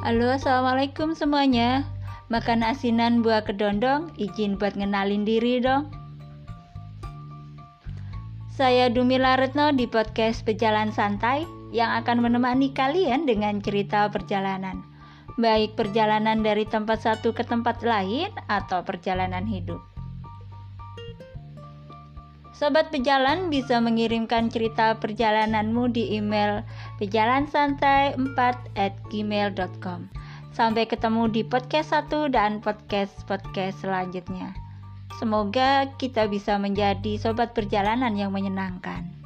Halo, assalamualaikum semuanya. Makan asinan buah kedondong, izin buat ngenalin diri dong. Saya Dumila Retno di podcast Pejalan Santai yang akan menemani kalian dengan cerita perjalanan. Baik perjalanan dari tempat satu ke tempat lain atau perjalanan hidup. Sobat pejalan bisa mengirimkan cerita perjalananmu di email pejalansantai4 at gmail.com Sampai ketemu di podcast 1 dan podcast-podcast selanjutnya. Semoga kita bisa menjadi sobat perjalanan yang menyenangkan.